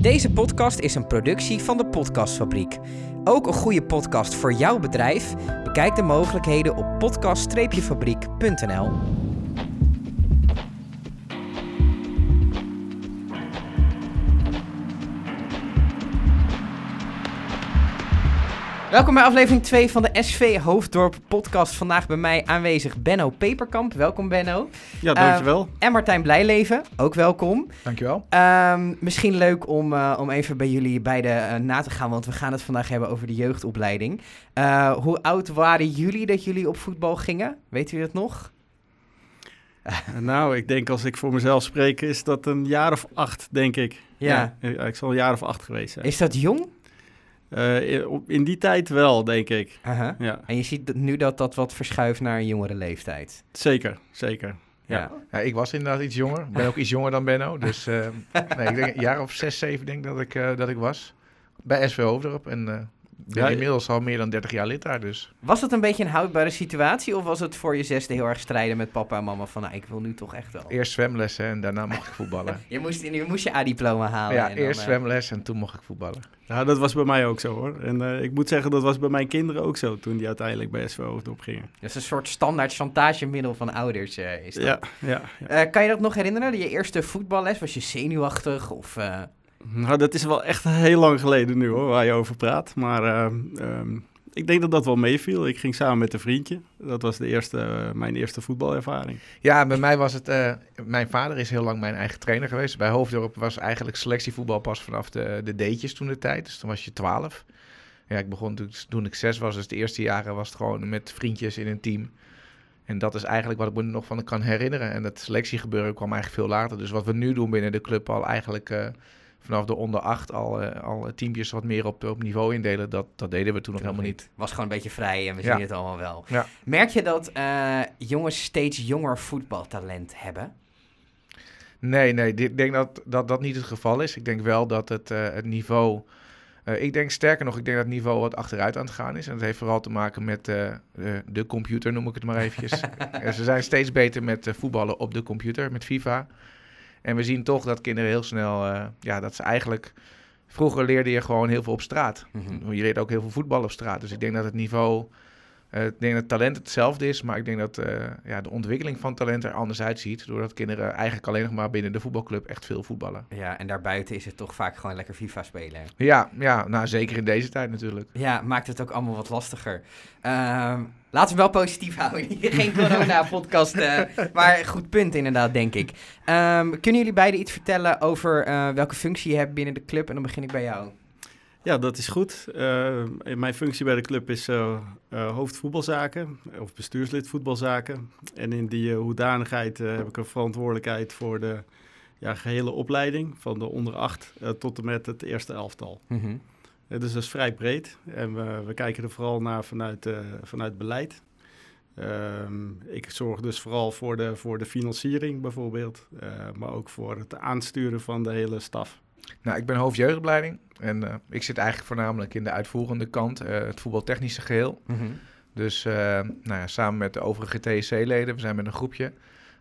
Deze podcast is een productie van de Podcastfabriek. Ook een goede podcast voor jouw bedrijf? Bekijk de mogelijkheden op podcast-fabriek.nl. Welkom bij aflevering 2 van de SV Hoofddorp podcast. Vandaag bij mij aanwezig Benno Peperkamp. Welkom Benno. Ja, dankjewel. Uh, en Martijn Blijleven, ook welkom. Dankjewel. Um, misschien leuk om, uh, om even bij jullie beiden uh, na te gaan, want we gaan het vandaag hebben over de jeugdopleiding. Uh, hoe oud waren jullie dat jullie op voetbal gingen? Weet u het nog? nou, ik denk als ik voor mezelf spreek, is dat een jaar of acht, denk ik. Ja. ja ik zal een jaar of acht geweest zijn. Is dat jong? Uh, in die tijd wel, denk ik. Uh -huh. ja. En je ziet nu dat dat wat verschuift naar een jongere leeftijd. Zeker, zeker. Ja. ja. ja ik was inderdaad iets jonger. Ik ben ook iets jonger dan Benno. Dus uh, nee, ik denk een jaar of zes, zeven denk dat ik, uh, dat ik was. Bij SV Hoofddorp. En ben ja, inmiddels al meer dan 30 jaar lid daar dus. Was het een beetje een houdbare situatie? Of was het voor je zesde heel erg strijden met papa en mama van... Nou, ik wil nu toch echt wel... Eerst zwemlessen en daarna mocht ik voetballen. je, moest, je moest je A-diploma halen. Ja, en eerst dan, zwemles en toen mocht ik voetballen. Ja, dat was bij mij ook zo hoor. En uh, ik moet zeggen, dat was bij mijn kinderen ook zo toen die uiteindelijk bij SV Hoofddorp gingen. Dat is een soort standaard chantagemiddel van ouders uh, is dat. Ja, ja. ja. Uh, kan je dat nog herinneren? Je eerste voetballes, was je zenuwachtig of... Nou, dat is wel echt heel lang geleden nu hoor, waar je over praat. Maar uh, um, ik denk dat dat wel meeviel. Ik ging samen met een vriendje. Dat was de eerste, uh, mijn eerste voetbalervaring. Ja, bij mij was het... Uh, mijn vader is heel lang mijn eigen trainer geweest. Bij Hoofddorp was eigenlijk selectievoetbal pas vanaf de, de D'tjes toen de tijd. Dus toen was je twaalf. Ja, ik begon toen, toen ik zes was. Dus de eerste jaren was het gewoon met vriendjes in een team. En dat is eigenlijk wat ik me nog van kan herinneren. En dat selectiegebeuren kwam eigenlijk veel later. Dus wat we nu doen binnen de club al eigenlijk... vanaf de onder 8 al, uh, al teampjes wat meer op, op niveau indelen. Dat, dat deden we toen nog helemaal niet. Was gewoon een beetje vrij en we zien Ja. het allemaal wel. Ja. Merk je dat uh, jongens steeds jonger voetbaltalent hebben? Nee, nee. Ik denk dat, dat dat niet het geval is. Ik denk wel dat het, uh, het niveau... Uh, ik denk sterker nog, ik denk dat het niveau wat achteruit aan het gaan is. En dat heeft vooral te maken met uh, de, de computer, noem ik het maar eventjes. Ze zijn steeds beter met voetballen op de computer, met FIFA. En we zien toch dat kinderen heel snel, uh, ja, dat ze eigenlijk... Vroeger leerde je gewoon heel veel op straat. Mhm. Mm -hmm. Je leerde ook heel veel voetbal op straat. Dus ik denk dat het niveau, uh, ik denk dat talent hetzelfde is. Maar ik denk dat uh, ja, de ontwikkeling van talent er anders uitziet. Doordat kinderen eigenlijk alleen nog maar binnen de voetbalclub echt veel voetballen. Ja, en daarbuiten is het toch vaak gewoon lekker FIFA spelen. Ja, ja nou zeker in deze tijd natuurlijk. Ja, maakt het ook allemaal wat lastiger. Uh, Laten we wel positief houden. Geen corona-podcast. Uh, maar goed punt inderdaad, denk ik. Um, kunnen jullie beiden iets vertellen over uh, welke functie je hebt binnen de club? En dan begin ik bij jou. Ja, dat is goed. Uh, mijn functie bij de club is hoofd voetbalzaken of bestuurslid voetbalzaken. En in die hoedanigheid heb ik een verantwoordelijkheid voor de ja, gehele opleiding. Van de onder acht tot en met het eerste elftal. Mm -hmm. Dus dat is vrij breed en we, we kijken er vooral naar vanuit, uh, vanuit beleid. Um, ik zorg dus vooral voor de, voor de financiering bijvoorbeeld, uh, maar ook voor het aansturen van de hele staf. Nou, ik ben hoofdjeugdopleiding en uh, ik zit eigenlijk voornamelijk in de uitvoerende kant, het voetbaltechnische geheel. Mm -hmm. Dus nou ja, samen met de overige TSC-leden, we zijn met een groepje,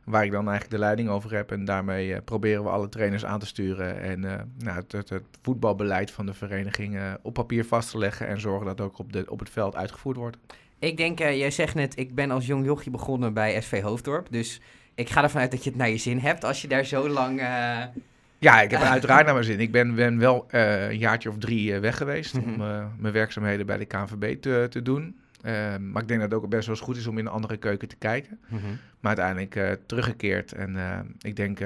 waar ik dan eigenlijk de leiding over heb. En daarmee uh, proberen we alle trainers aan te sturen en uh, nou, het, het, het, voetbalbeleid van de vereniging uh, op papier vast te leggen en zorgen dat ook op, de, op het veld uitgevoerd wordt. Ik denk, jij zegt net, ik ben als jong jochie begonnen bij SV Hoofddorp. Dus ik ga ervan uit dat je het naar je zin hebt als je daar zo lang... Ja, ik heb het uiteraard naar mijn zin. Ik ben, ben wel een jaartje of drie weg geweest Mhm. mm -hmm. om mijn werkzaamheden bij de KNVB te, te doen. Uh, maar ik denk dat het ook best wel eens goed is om in een andere keuken te kijken. Mm -hmm. Maar uiteindelijk uh, teruggekeerd. En uh, ik denk,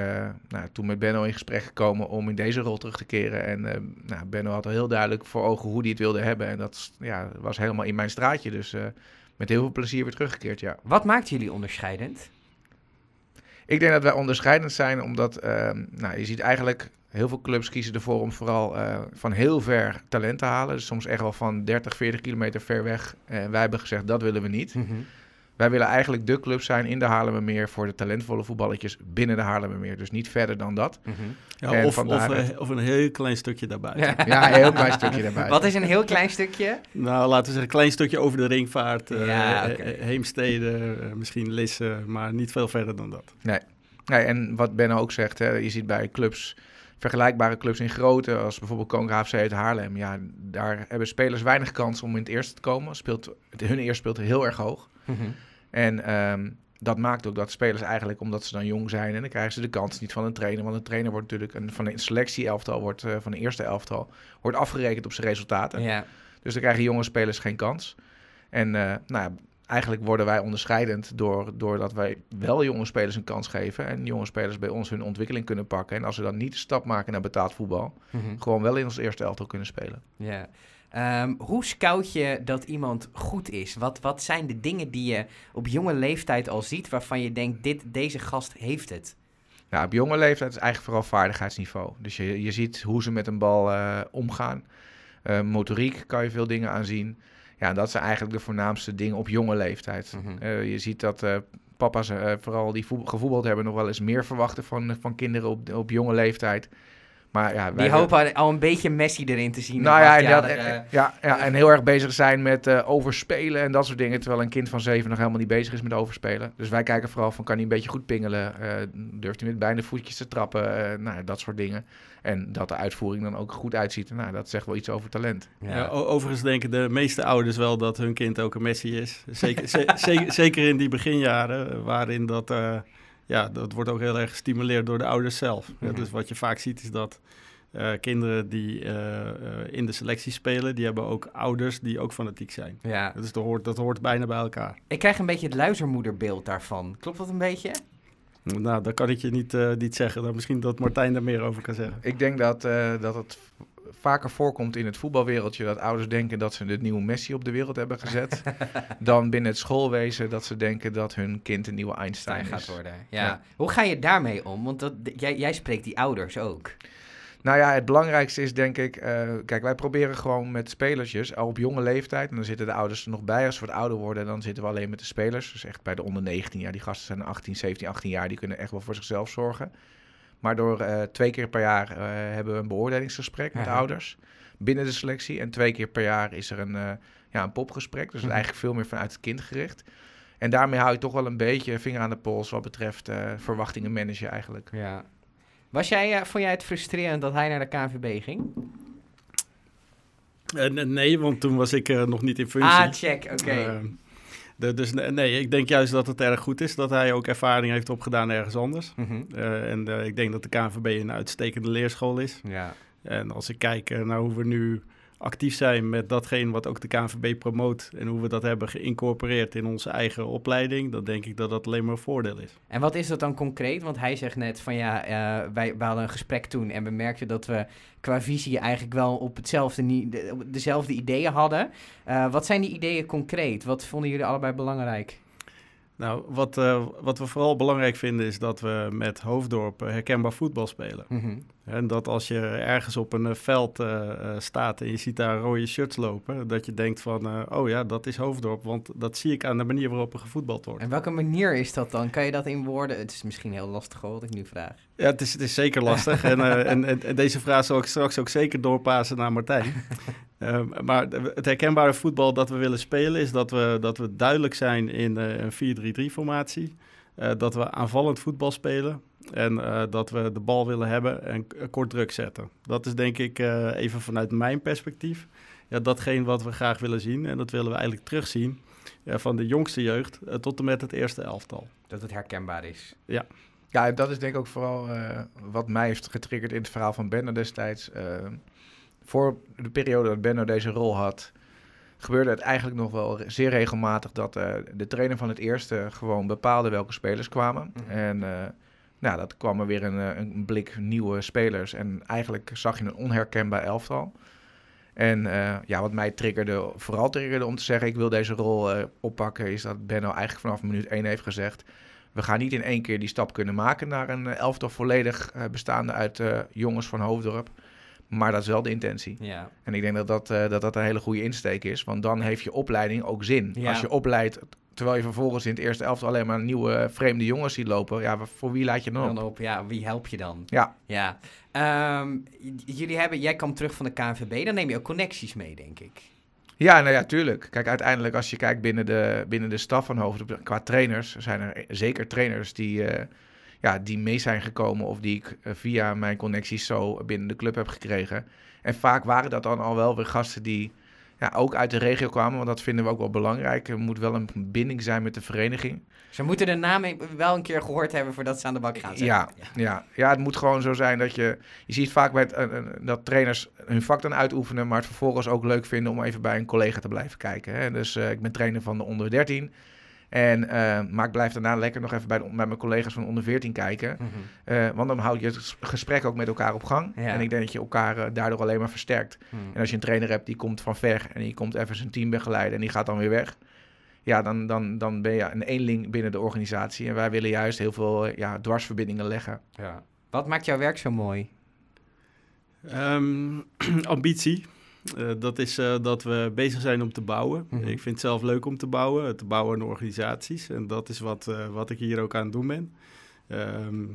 nou, toen met Benno in gesprek gekomen om in deze rol terug te keren. En nou, Benno had al heel duidelijk voor ogen hoe hij het wilde hebben. En dat ja, was helemaal in mijn straatje. Dus met heel veel plezier weer teruggekeerd, ja. Wat maakt jullie onderscheidend? Ik denk dat wij onderscheidend zijn omdat, ehm, nou, je ziet eigenlijk heel veel clubs kiezen ervoor om vooral uh, van heel ver talent te halen. Dus soms echt wel van 30, 40 kilometer ver weg. En wij hebben gezegd, dat willen we niet. -hmm. Wij willen eigenlijk de club zijn in de Haarlemmermeer voor de talentvolle voetballetjes binnen de Haarlemmermeer. Dus niet verder dan dat. Mm -hmm. ja, of, of, uh, of, een heel klein stukje daarbuiten. Ja, een heel klein stukje daarbuiten. Wat is een heel klein stukje? Nou, laten we zeggen, een klein stukje over de ringvaart. Uh, ja, okay. Heemstede, misschien Lisse, maar niet veel verder dan dat. Nee. nee en wat Benno ook zegt, hè, je ziet bij clubs vergelijkbare clubs in grootte, als bijvoorbeeld Koninklijke HFC uit Haarlem, ja, daar hebben spelers weinig kans om in het eerste te komen. Speelt, hun eerste speelt heel erg hoog. Mhm. En ehm, dat maakt ook dat spelers eigenlijk, omdat ze dan jong zijn, en dan krijgen ze de kans niet van een trainer. Want een trainer wordt natuurlijk een, van een selectie-elftal, wordt, eh, van de eerste elftal, wordt afgerekend op zijn resultaten. Ja. Dus dan krijgen jonge spelers geen kans. En eh, nou ja, eigenlijk worden wij onderscheidend door, doordat wij wel jonge spelers een kans geven. En jonge spelers bij ons hun ontwikkeling kunnen pakken. En als ze dan niet de stap maken naar betaald voetbal, Mhm. gewoon wel in ons eerste elftal kunnen spelen. Ja. Ehm, hoe scout je dat iemand goed is? Wat, wat zijn de dingen die je op jonge leeftijd al ziet waarvan je denkt, dit, deze gast heeft het? Nou, op jonge leeftijd is eigenlijk vooral vaardigheidsniveau. Dus je, je ziet hoe ze met een bal eh, omgaan. Eh, motoriek kan je veel dingen aanzien. Ja, dat zijn eigenlijk de voornaamste dingen op jonge leeftijd. Mhm. Eh, je ziet dat papa's, vooral die voet- gevoetbald hebben, nog wel eens meer verwachten van, van kinderen op, op jonge leeftijd. Maar ja, wij Die hopen al een beetje Messi erin te zien. Nou ja, dat- eh, en- ja, ja, en heel erg bezig zijn met eh, overspelen en dat soort dingen. Terwijl een kind van zeven nog helemaal niet bezig is met overspelen. Dus wij kijken vooral van, kan hij een beetje goed pingelen? Eh, durft hij met beide voetjes te trappen? Eh, nou, dat soort dingen. En dat de uitvoering dan ook goed uitziet. Nou, dat zegt wel iets over talent. ja. Ja, overigens denken de meeste ouders wel dat hun kind ook een Messi is. Zeker, ze- zeker, zeker in die beginjaren, eh, waarin dat, eh, ja, dat wordt ook heel erg gestimuleerd door de ouders zelf. Ja, Mhm. dus wat je vaak ziet is dat eh, kinderen die eh, eh, in de selectie spelen, die hebben ook ouders die ook fanatiek zijn. ja. Dus dat hoort, dat hoort bijna bij elkaar. Ik krijg een beetje het luistermoederbeeld daarvan. Klopt dat een beetje? Nou, dat kan ik je niet, eh, niet zeggen. Dan misschien dat Martijn daar meer over kan zeggen. Ik denk dat, eh, dat het vaker voorkomt in het voetbalwereldje dat ouders denken dat ze de nieuwe Messi op de wereld hebben gezet. dan binnen het schoolwezen dat ze denken dat hun kind een nieuwe Einstein gaat worden. Ja. Ja. Hoe ga je daarmee om? Want dat, jij, jij spreekt die ouders ook. Nou ja, het belangrijkste is denk ik... eh, kijk, wij proberen gewoon met spelertjes al op jonge leeftijd... en dan zitten de ouders er nog bij. Als we wat ouder worden, dan zitten we alleen met de spelers. Dus echt bij de onder 19 jaar. Die gasten zijn 18, 17, 18 jaar. Die kunnen echt wel voor zichzelf zorgen. Maar door eh, twee keer per jaar eh, hebben we een beoordelingsgesprek met ouders... binnen de selectie. En twee keer per jaar is er een, eh, ja, een popgesprek. Dus Mhm. eigenlijk veel meer vanuit het kind gericht. En daarmee hou je toch wel een beetje vinger aan de pols... wat betreft eh, verwachtingen managen eigenlijk. Ja. Was jij, eh, vond jij het frustrerend dat hij naar de KNVB ging? Eh, nee, want toen was ik eh, nog niet in functie. Ah, check. Oké. Eh, de- dus ne- nee, ik denk juist dat het erg goed is dat hij ook ervaring heeft opgedaan ergens anders. Mhm. Eh, en eh, ik denk dat de KNVB een uitstekende leerschool is. Ja. En als ik kijk eh, naar hoe we nu actief zijn met datgene wat ook de KNVB promoot... en hoe we dat hebben geïncorporeerd in onze eigen opleiding... dan denk ik dat dat alleen maar een voordeel is. En wat is dat dan concreet? Want hij zegt net van ja, eh, wij, hadden een gesprek toen en we merkten dat we qua visie eigenlijk wel op hetzelfde, dezelfde ideeën hadden. Eh, wat zijn die ideeën concreet? Wat vonden jullie allebei belangrijk? Nou, wat, eh, wat we vooral belangrijk vinden is dat we met Hoofddorp eh, herkenbaar voetbal spelen. Mhm. En dat als je ergens op een eh, veld staat en je ziet daar rode shirts lopen, dat je denkt van, oh ja, dat is Hoofddorp, want dat zie ik aan de manier waarop er gevoetbald wordt. En welke manier is dat dan? Kan je dat in woorden? Het is misschien heel lastig hoor, wat ik nu vraag. Ja, het is, het is zeker lastig en, en, en, en deze vraag zal ik straks ook zeker doorpassen naar Martijn. Ehm, maar het herkenbare voetbal dat we willen spelen is dat we, dat we duidelijk zijn in eh, een 4-3-3 formatie. Eh, dat we aanvallend voetbal spelen en eh, dat we de bal willen hebben en kort druk zetten. Dat is denk ik eh, even vanuit mijn perspectief ja, datgene wat we graag willen zien. En dat willen we eigenlijk terugzien ja, van de jongste jeugd tot en met het eerste elftal. Dat het herkenbaar is. Ja, dat is denk ik ook vooral eh, wat mij heeft getriggerd in het verhaal van Benno destijds. Voor de periode dat Benno deze rol had, gebeurde het eigenlijk nog wel zeer regelmatig dat eh, de trainer van het eerste gewoon bepaalde welke spelers kwamen. Mhm. En eh, nou, dat kwam er weer een, eh, een blik nieuwe spelers. En eigenlijk zag je een onherkenbaar elftal. En ja, wat mij triggerde, vooral triggerde om te zeggen: ik wil deze rol oppakken, is dat Benno eigenlijk vanaf minuut 1 heeft gezegd: we gaan niet in één keer die stap kunnen maken naar een elftal volledig bestaande uit jongens van Hoofddorp. Maar dat is wel de intentie. Ja. En ik denk dat dat, eh, dat, dat een hele goede insteek is. Want dan heeft je opleiding ook zin. Ja. Als je opleidt, terwijl je vervolgens in het eerste elftal alleen maar nieuwe eh, vreemde jongens ziet lopen. Ja, voor wie laat je dan op? Dan op, ja, wie help je dan? Ja. Ja. Ehm, jullie hebben, jij kwam terug van de KNVB, dan neem je ook connecties mee, denk ik. Ja, nou ja, tuurlijk. Kijk, uiteindelijk als je kijkt binnen de, binnen de staf van Hoofddorp, qua trainers, zijn er zeker trainers die, eh, ja, die mee zijn gekomen of die ik eh, via mijn connecties zo binnen de club heb gekregen. En vaak waren dat dan al wel weer gasten die ja, ook uit de regio kwamen, want dat vinden we ook wel belangrijk. Er moet wel een binding zijn met de vereniging. Ze moeten de naam e- wel een keer gehoord hebben voordat ze aan de bak gaan. zeg Ja, ja. Ja, het moet gewoon zo zijn dat je... Je ziet vaak het, eh, eh, dat trainers hun vak dan uitoefenen... maar het vervolgens ook leuk vinden om even bij een collega te blijven kijken. Hè? Dus ik ben trainer van de onder 13... En, eh, maar ik blijf daarna lekker nog even bij, de, bij mijn collega's van onder 14 kijken. Mhm. Eh, want dan houd je het gesprek ook met elkaar op gang. Ja. En ik denk dat je elkaar eh, daardoor alleen maar versterkt. Mhm. En als je een trainer hebt die komt van ver en die komt even zijn team begeleiden en die gaat dan weer weg. Ja, dan, dan, dan ben je een eenling binnen de organisatie. En wij willen juist heel veel ja, dwarsverbindingen leggen. Ja. Wat maakt jouw werk zo mooi? Ehm, ambitie. Eh, dat is eh, dat we bezig zijn om te bouwen. Mhm. Ik vind het zelf leuk om te bouwen, te bouwen aan organisaties. En dat is wat, eh, wat ik hier ook aan het doen ben. Ehm,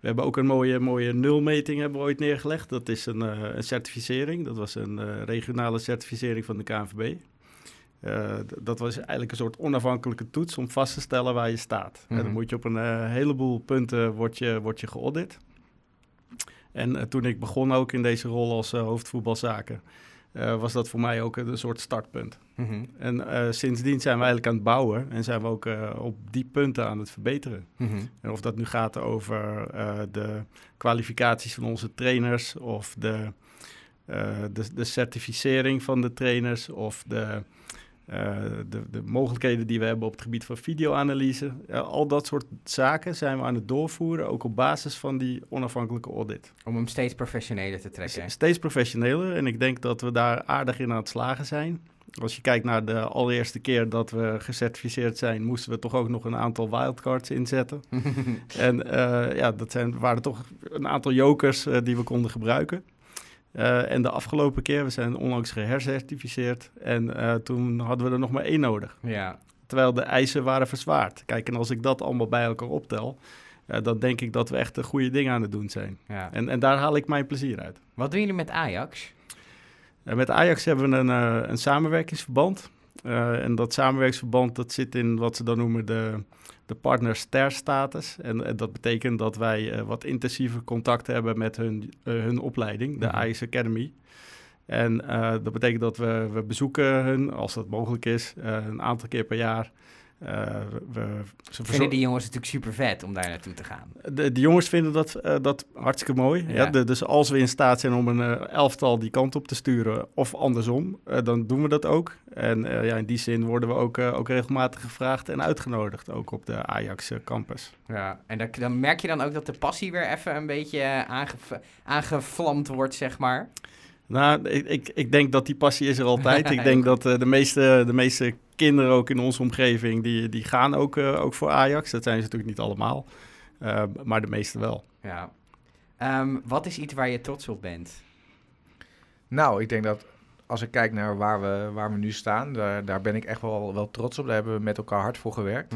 we hebben ook een mooie, mooie nulmeting hebben we ooit neergelegd. Dat is een, een certificering. Dat was een regionale certificering van de KNVB. Dat was eigenlijk een soort onafhankelijke toets om vast te stellen waar je staat. En Mhm. dan moet je op een heleboel punten word je, word je geaudit. En toen ik begon ook in deze rol als hoofdvoetbalzaken, eh, was dat voor mij ook een soort startpunt. Mhm. En eh, sindsdien zijn we eigenlijk aan het bouwen en zijn we ook eh, op die punten aan het verbeteren. Mhm. En of dat nu gaat over de kwalificaties van onze trainers of de, de, de certificering van de trainers of de, eh, de, de mogelijkheden die we hebben op het gebied van videoanalyse. Ja, al dat soort zaken zijn we aan het doorvoeren, ook op basis van die onafhankelijke audit. Om hem steeds professioneler te trekken. S- Steeds professioneler en ik denk dat we daar aardig in aan het slagen zijn. Als je kijkt naar de allereerste keer dat we gecertificeerd zijn, moesten we toch ook nog een aantal wildcards inzetten. En eh, ja, dat zijn, waren toch een aantal jokers eh, die we konden gebruiken. Eh, en de afgelopen keer, we zijn onlangs gehercertificeerd. En eh, toen hadden we er nog maar één nodig. ja. Terwijl de eisen waren verzwaard. Kijk, en als ik dat allemaal bij elkaar optel, eh, dan denk ik dat we echt de goede dingen aan het doen zijn. ja. En, en daar haal ik mijn plezier uit. Wat doen jullie met Ajax? Met Ajax hebben we een, een samenwerkingsverband. En dat samenwerkingsverband dat zit in wat ze dan noemen de, de partner ster status. En, eh, dat betekent dat wij eh, wat intensiever contact hebben met hun, eh, hun opleiding, de Mhm. Ajax Academy. En dat betekent dat we, we bezoeken hun, als dat mogelijk is, een aantal keer per jaar. Eh, we, ze Vinden die jongens natuurlijk super vet om daar naartoe te gaan. de, de jongens vinden dat, eh, dat hartstikke mooi. Ja. Ja. de- dus als we in staat zijn om een eh, elftal die kant op te sturen, of andersom, dan doen we dat ook. En ja, in die zin worden we ook, ook regelmatig gevraagd en uitgenodigd, ook op de Ajax campus. Ja. En dan, dan merk je dan ook dat de passie weer even een beetje eh, aange- aangevlamd wordt, zeg maar. Nou, ik, ik, ik denk dat die passie is er altijd. ik denk dat eh, de, meeste, de meeste kinderen ook in onze omgeving, die, die gaan ook, eh, ook voor Ajax. Dat zijn ze natuurlijk niet allemaal, eh, maar de meeste wel. Ja. Ehm, wat is iets waar je trots op bent? Nou, ik denk dat als ik kijk naar waar we, waar we nu staan, daar, daar ben ik echt wel, wel trots op. Daar hebben we met elkaar hard voor gewerkt.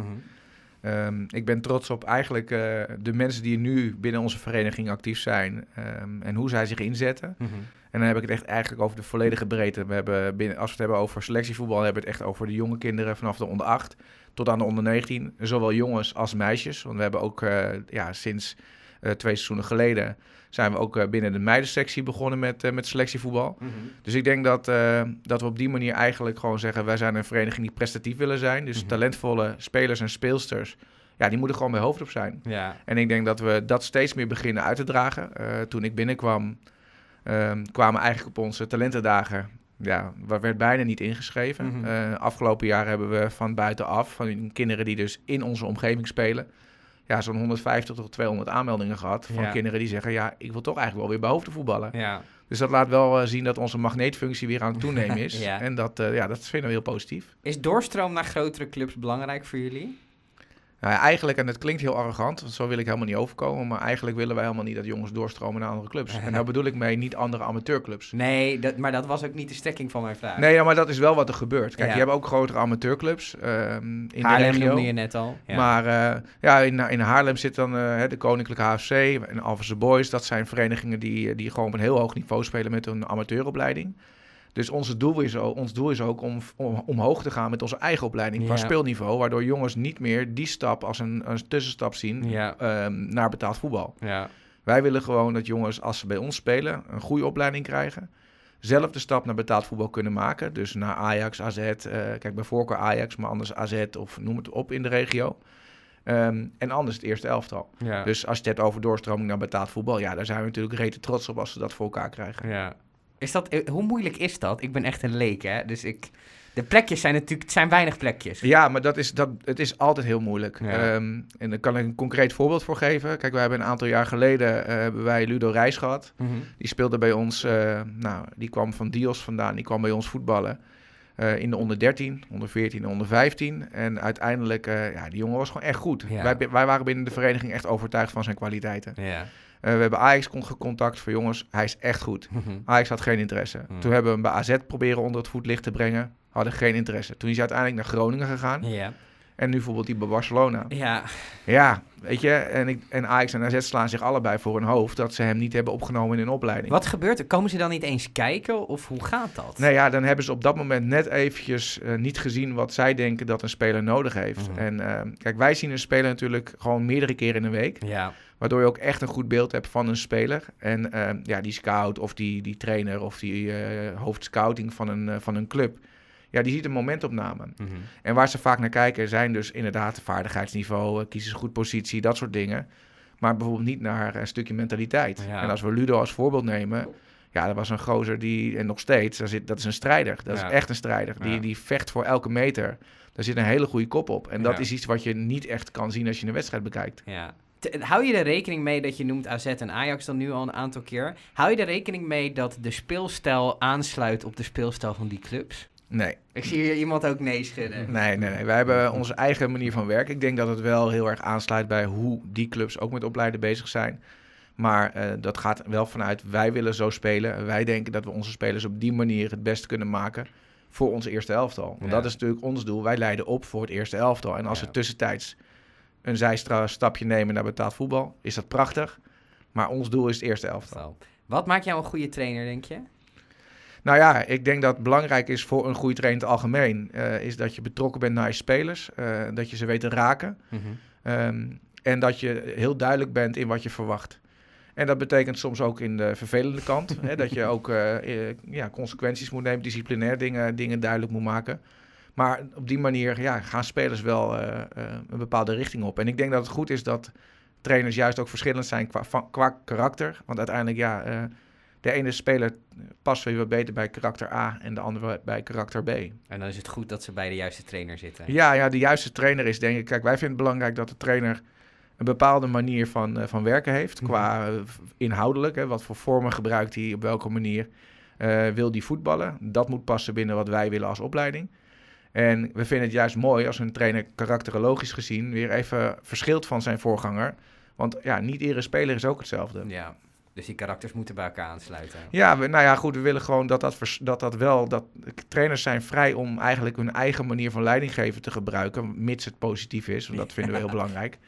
Ehm, ik ben trots op eigenlijk eh, de mensen die nu binnen onze vereniging actief zijn ehm, en hoe zij zich inzetten. En dan heb ik het echt eigenlijk over de volledige breedte. We hebben binnen, als we het hebben over selectievoetbal, hebben we het echt over de jonge kinderen vanaf de onder 8 tot aan de onder 19. Zowel jongens als meisjes. Want we hebben ook eh, ja, sinds eh, twee seizoenen geleden zijn we ook eh, binnen de meidensectie begonnen met, met selectievoetbal. Dus ik denk dat, dat we op die manier eigenlijk gewoon zeggen... wij zijn een vereniging die prestatief willen zijn. Dus Mhm. talentvolle spelers en speelsters... ja, die moeten gewoon bij hoofd op zijn. Ja. En ik denk dat we dat steeds meer beginnen uit te dragen. Toen ik binnenkwam, ehm, kwamen eigenlijk op onze talentendagen... ja, waar werd bijna niet ingeschreven. Mhm. Eh, afgelopen jaar hebben we van buitenaf... van kinderen die dus in onze omgeving spelen... ja, zo'n 150 tot 200 aanmeldingen gehad... van Ja. kinderen die zeggen... ja, ik wil toch eigenlijk wel weer bij hoofd te voetballen. Ja. Dus dat laat wel eh, zien dat onze magneetfunctie weer aan het toenemen is. Ja. En dat, eh, ja, dat vinden we heel positief. Is doorstroom naar grotere clubs belangrijk voor jullie? Nou, ja, eigenlijk, en het klinkt heel arrogant, want zo wil ik helemaal niet overkomen. Maar eigenlijk willen wij helemaal niet dat jongens doorstromen naar andere clubs. En daar bedoel ik mee niet andere amateurclubs. Nee, dat, maar dat was ook niet de stekking van mijn vraag. Nee, ja, maar dat is wel wat er gebeurt. Kijk, Ja. je hebt ook grotere amateurclubs ehm, in de Haarlem regio. noemde je net al. Ja. Maar eh, ja, in, in Haarlem zit dan eh, de Koninklijke HFC en Alphense Boys. Dat zijn verenigingen die, die gewoon op een heel hoog niveau spelen met hun amateuropleiding. Dus onze doel is, ook, ons doel is ook om, om omhoog te gaan met onze eigen opleiding qua Ja. speelniveau. Waardoor jongens niet meer die stap als een, een tussenstap zien Ja, ehm, naar betaald voetbal. ja. Wij willen gewoon dat jongens, als ze bij ons spelen, een goede opleiding krijgen. Zelf de stap naar betaald voetbal kunnen maken. Dus naar Ajax, AZ. eh, kijk, bij voorkeur Ajax, maar anders AZ of noem het op in de regio. Ehm, en anders het eerste elftal. ja. Dus als je het hebt over doorstroming naar betaald voetbal, ja, daar zijn we natuurlijk rete trots op als ze dat voor elkaar krijgen. Ja. Is dat, eh, hoe moeilijk is dat? Ik ben echt een leek, hè? Dus ik... De plekjes zijn natuurlijk... Het zijn weinig plekjes. Ja, maar dat is, dat, het is altijd heel moeilijk. Ja. Ehm, en daar kan ik een concreet voorbeeld voor geven. Kijk, wij hebben een aantal jaar geleden eh, hebben wij Ludo Reis gehad. Mhm. Die speelde bij ons, eh, nou, die kwam van Dios vandaan, die kwam bij ons voetballen. in de onder 13, onder 14 en onder 15. En uiteindelijk, ja, die jongen was gewoon echt goed. Ja. Wij, wij waren binnen de vereniging echt overtuigd van zijn kwaliteiten. Ja. Eh, we hebben Ajax con- gecontact voor jongens, hij is echt goed. Mhm. Ajax had geen interesse. Hmm. Toen hebben we hem bij AZ proberen onder het voetlicht te brengen. Hadden geen interesse. Toen is hij uiteindelijk naar Groningen gegaan. Ja. En nu voetbalt hij bij Barcelona. Ja. Ja, weet je. En, ik, en Ajax en AZ slaan zich allebei voor hun hoofd... dat ze hem niet hebben opgenomen in een opleiding. Wat gebeurt er? Komen ze dan niet eens kijken? Of hoe gaat dat? Nee, ja, dan hebben ze op dat moment net eventjes eh, niet gezien... wat zij denken dat een speler nodig heeft. Mhm. En eh, kijk, wij zien een speler natuurlijk gewoon meerdere keren in de week... Ja. Waardoor je ook echt een goed beeld hebt van een speler. En eh, ja, die scout of die, die trainer of die hoofdscouting van een, van een club. Ja, die ziet een momentopname. Mhm. En waar ze vaak naar kijken zijn dus inderdaad het vaardigheidsniveau, eh, kiezen ze goed positie, dat soort dingen. Maar bijvoorbeeld niet naar een stukje mentaliteit. Ja. En als we Ludo als voorbeeld nemen, ja, dat was een gozer die, en nog steeds, daar zit, dat is een strijder. Dat Ja. is echt een strijder. Ja. Die, die vecht voor elke meter. Daar zit een hele goede kop op. En dat Ja. is iets wat je niet echt kan zien als je een wedstrijd bekijkt. Ja. Hou je er rekening mee dat je noemt AZ en Ajax dan nu al een aantal keer? Hou je er rekening mee dat de speelstijl aansluit op de speelstijl van die clubs? Nee. Ik zie hier iemand ook nee schudden. Nee, nee, nee. Wij hebben onze eigen manier van werken. Ik denk dat het wel heel erg aansluit bij hoe die clubs ook met opleiden bezig zijn. Maar eh, dat gaat wel vanuit wij willen zo spelen. Wij denken dat we onze spelers op die manier het beste kunnen maken voor ons eerste elftal. Want Ja. dat is natuurlijk ons doel. Wij leiden op voor het eerste elftal. En als Ja. we tussentijds een zijstapje nemen naar betaald voetbal, is dat prachtig. Maar ons doel is het eerste elftal. Wat maakt jou een goede trainer, denk je? Nou ja, ik denk dat het belangrijk is voor een goede trainer in het algemeen, eh, is dat je betrokken bent naar je spelers, eh, dat je ze weet te raken ehm, en dat je heel duidelijk bent in wat je verwacht. En dat betekent soms ook in de vervelende kant, hè, dat je ook eh, ja, consequenties moet nemen, disciplinair dingen, dingen duidelijk moet maken. Maar op die manier ja, gaan spelers wel een bepaalde richting op. En ik denk dat het goed is dat trainers juist ook verschillend zijn qua, qua karakter. Want uiteindelijk, ja, de ene speler past weer wat beter bij karakter A en de andere bij karakter B. En dan is het goed dat ze bij de juiste trainer zitten. Ja, ja, de juiste trainer is denk ik... Kijk, wij vinden het belangrijk dat de trainer een bepaalde manier van, eh, van werken heeft. Qua eh, inhoudelijk, hè, wat voor vormen gebruikt hij, op welke manier eh, wil hij voetballen. Dat moet passen binnen wat wij willen als opleiding. En we vinden het juist mooi als een trainer karakterologisch gezien weer even verschilt van zijn voorganger. Want ja, niet iedere speler is ook hetzelfde. Ja. Dus die karakters moeten bij elkaar aansluiten. Ja, we, nou ja, goed, we willen gewoon dat dat, vers- dat dat wel... Dat, trainers zijn vrij om eigenlijk hun eigen manier van leidinggeven te gebruiken... mits het positief is, want dat vinden we heel belangrijk.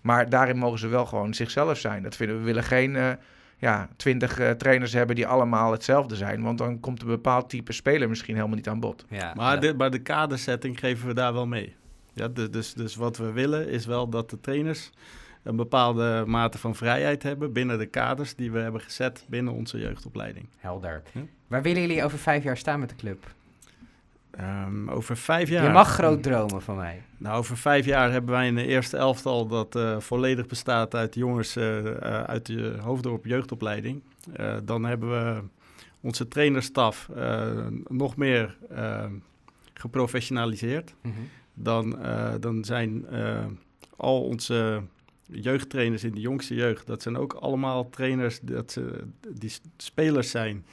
Maar daarin mogen ze wel gewoon zichzelf zijn. Dat vinden we. We willen geen eh, ja, twintig eh, trainers hebben die allemaal hetzelfde zijn... want dan komt een bepaald type speler misschien helemaal niet aan bod. Ja. Maar, Ja. de, maar de kadersetting geven we daar wel mee. Ja, dus, dus, dus wat we willen is wel dat de trainers een bepaalde mate van vrijheid hebben binnen de kaders die we hebben gezet binnen onze jeugdopleiding. Helder. Ja. Waar willen jullie over vijf jaar staan met de club? Ehm, over vijf jaar. Je mag groot dromen van mij. Nou, over vijf jaar hebben wij een eerste elftal dat eh, volledig bestaat uit jongens eh, eh, uit de Hoofddorp jeugdopleiding. Dan hebben we onze trainerstaf nog meer geprofessionaliseerd. Mhm. Dan, dan zijn al onze jeugdtrainers in de jongste jeugd, dat zijn ook allemaal trainers dat ze, die spelers zijn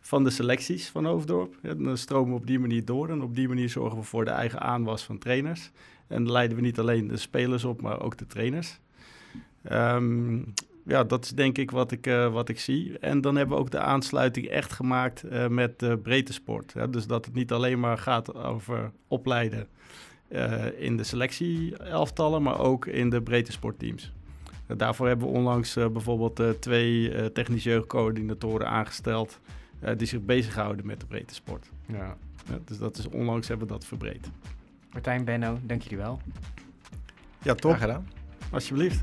van de selecties van Hoofddorp. Ja, dan stromen we op die manier door en op die manier zorgen we voor de eigen aanwas van trainers. En leiden we niet alleen de spelers op, maar ook de trainers. Ehm, ja, dat is denk ik wat ik, eh, wat ik zie. En dan hebben we ook de aansluiting echt gemaakt eh, met de breedte sport. Ja, dus dat het niet alleen maar gaat over opleiden in de selectie-elftallen, maar ook in de breedte sportteams. Eh, daarvoor hebben we onlangs eh, bijvoorbeeld eh, twee eh technische jeugdcoördinatoren aangesteld. eh, die zich bezighouden met de breedte sport. Ja. Dus dat is onlangs hebben we dat verbreed. Martijn, Benno, dank jullie wel. Ja, top. Graag gedaan. Alsjeblieft.